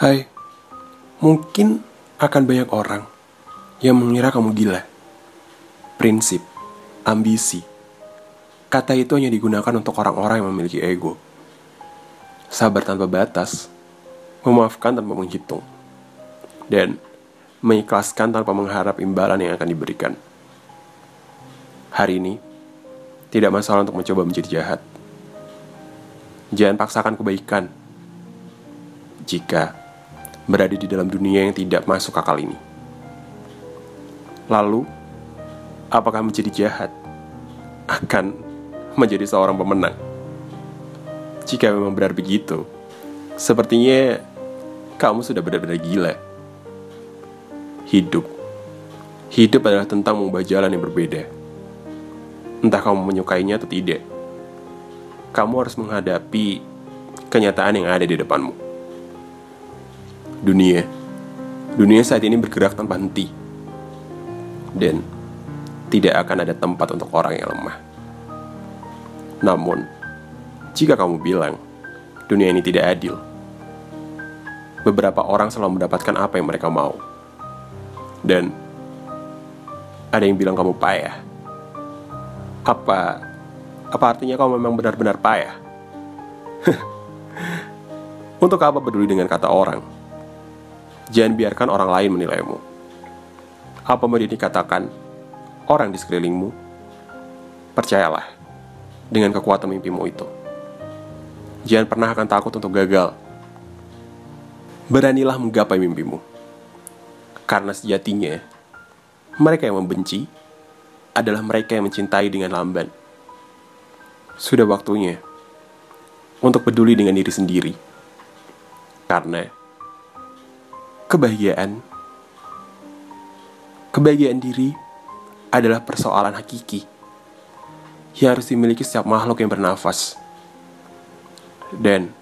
Hai, mungkin akan banyak orang yang mengira kamu gila. Prinsip, ambisi, kata itu hanya digunakan untuk orang-orang yang memiliki ego. Sabar tanpa batas, memaafkan tanpa menghitung, dan mengikhlaskan tanpa mengharap imbalan yang akan diberikan. Hari ini, tidak masalah untuk mencoba menjadi jahat. Jangan paksakan kebaikan jika berada di dalam dunia yang tidak masuk akal ini. Lalu, apakah menjadi jahat akan menjadi seorang pemenang? Jika memang benar begitu, sepertinya kamu sudah benar-benar gila. Hidup. Hidup adalah tentang mengubah jalan yang berbeda. Entah kamu menyukainya atau tidak. Kamu harus menghadapi kenyataan yang ada di depanmu. Dunia. Dunia saat ini bergerak tanpa henti. Dan tidak akan ada tempat untuk orang yang lemah. Namun, jika kamu bilang dunia ini tidak adil, beberapa orang selalu mendapatkan apa yang mereka mau. Dan ada yang bilang kamu payah. Apa apa artinya kamu memang benar-benar payah? Untuk apa peduli dengan kata orang? Jangan biarkan orang lain menilaimu. Apa mau dikatakan orang di sekelilingmu? Percayalah dengan kekuatan mimpimu itu. Jangan pernah akan takut untuk gagal. Beranilah menggapai mimpimu. Karena sejatinya, mereka yang membenci adalah mereka yang mencintai dengan lamban. Sudah waktunya untuk peduli dengan diri sendiri. Karena kebahagiaan kebahagiaan diri adalah persoalan hakiki yang harus dimiliki setiap makhluk yang bernafas. Dan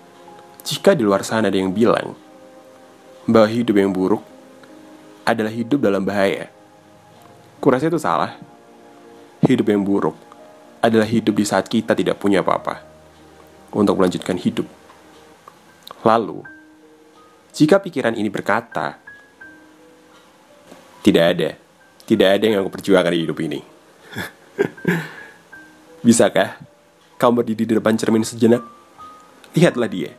jika di luar sana ada yang bilang bahwa hidup yang buruk adalah hidup dalam bahaya, kurasa itu salah. Hidup yang buruk adalah hidup di saat kita tidak punya apa-apa untuk melanjutkan hidup. Lalu, jika pikiran ini berkata, tidak ada, tidak ada yang aku perjuangkan di hidup ini. Bisakah kamu berdiri di depan cermin sejenak? Lihatlah dia.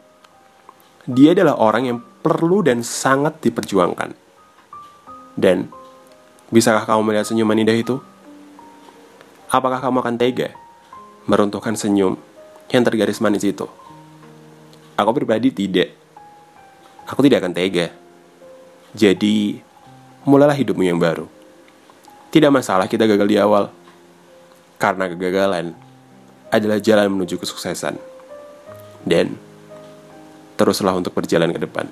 Dia adalah orang yang perlu dan sangat diperjuangkan. Dan, bisakah kamu melihat senyuman indah itu? Apakah kamu akan tega meruntuhkan senyum yang tergaris manis itu? Aku pribadi tidak. Aku tidak akan tega. Jadi, mulailah hidupmu yang baru. Tidak masalah kita gagal di awal. Karena kegagalan adalah jalan menuju kesuksesan. Dan teruslah untuk berjalan ke depan.